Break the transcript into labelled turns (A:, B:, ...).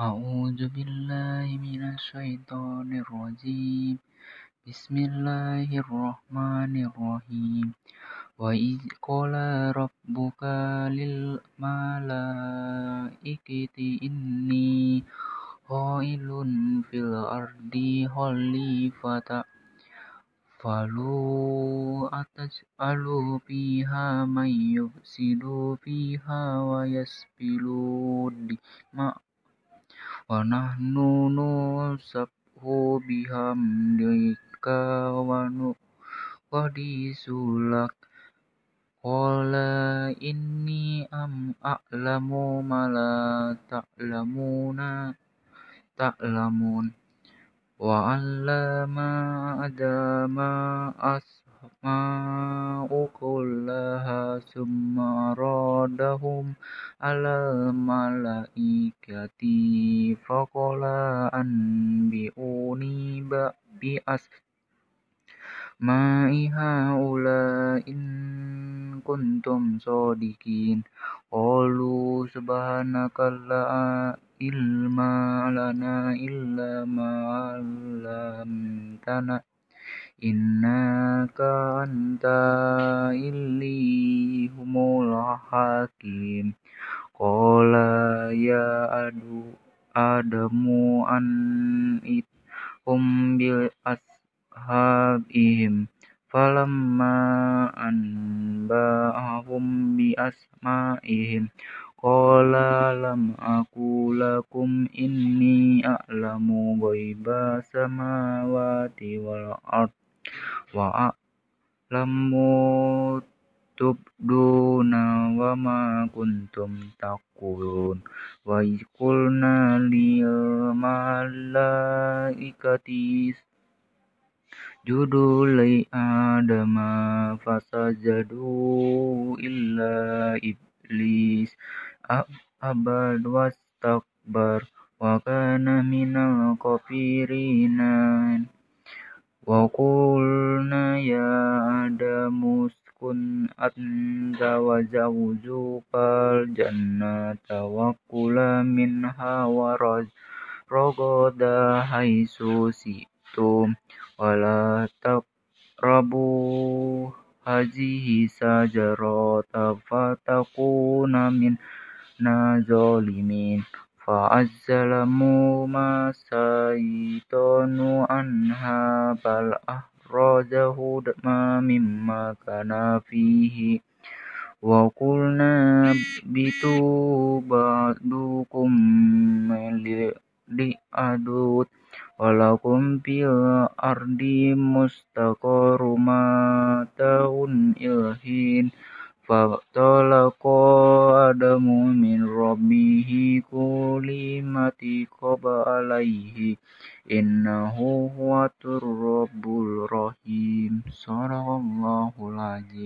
A: أعوذ بالله من الشيطان الرجيم بسم الله الرحمن الرحيم وإذ قال ربك للملائكة إني قائل في الأرض خليفة فلو أتجعل فيها من يفسد فيها ويسفك الدماء ونحن نسبح بحمدك ونقدس لك قال إني أعلم ما لا تعلمون وعلم آدم الأسماء كلها ثم عرضهم على الملائكة فقال أنبئوني بأسماء هؤلاء إن كنتم صادقين قالوا سبحانك لا علم لنا إلا ما علمتنا Inna kanta anta illihumul hakim. Qala ya adu adamu an it hum bil ashabihim. Falamma anba'ahum bi asma'ihim. Qala lam aku lakum inni a'lamu ghaiba samawati wal ardh wa a'lamu tubduna wa ma kuntum taqulun. Wa qulna lil malaikati judu li adama fasajadu illa iblis. Abad wastakbar wa kana minal kafirina وقلنا يا آدم اسكن أنت وزوجك الجنة وكلا منها رغدا حيث شئتم ولا تقربوا هذه الشجرة فتكونا من الظالمين فأزلهما الشيطان عنها بل أخرجهما مما كان فيه وقلنا اهبطوا بعضكم لعدو ولكم في الأرض مستقر ومتاع إلى حين فانطلقا آدم من ربه كلمات قضى عليه. إنه هو التواب الرحيم. صدق الله العظيم.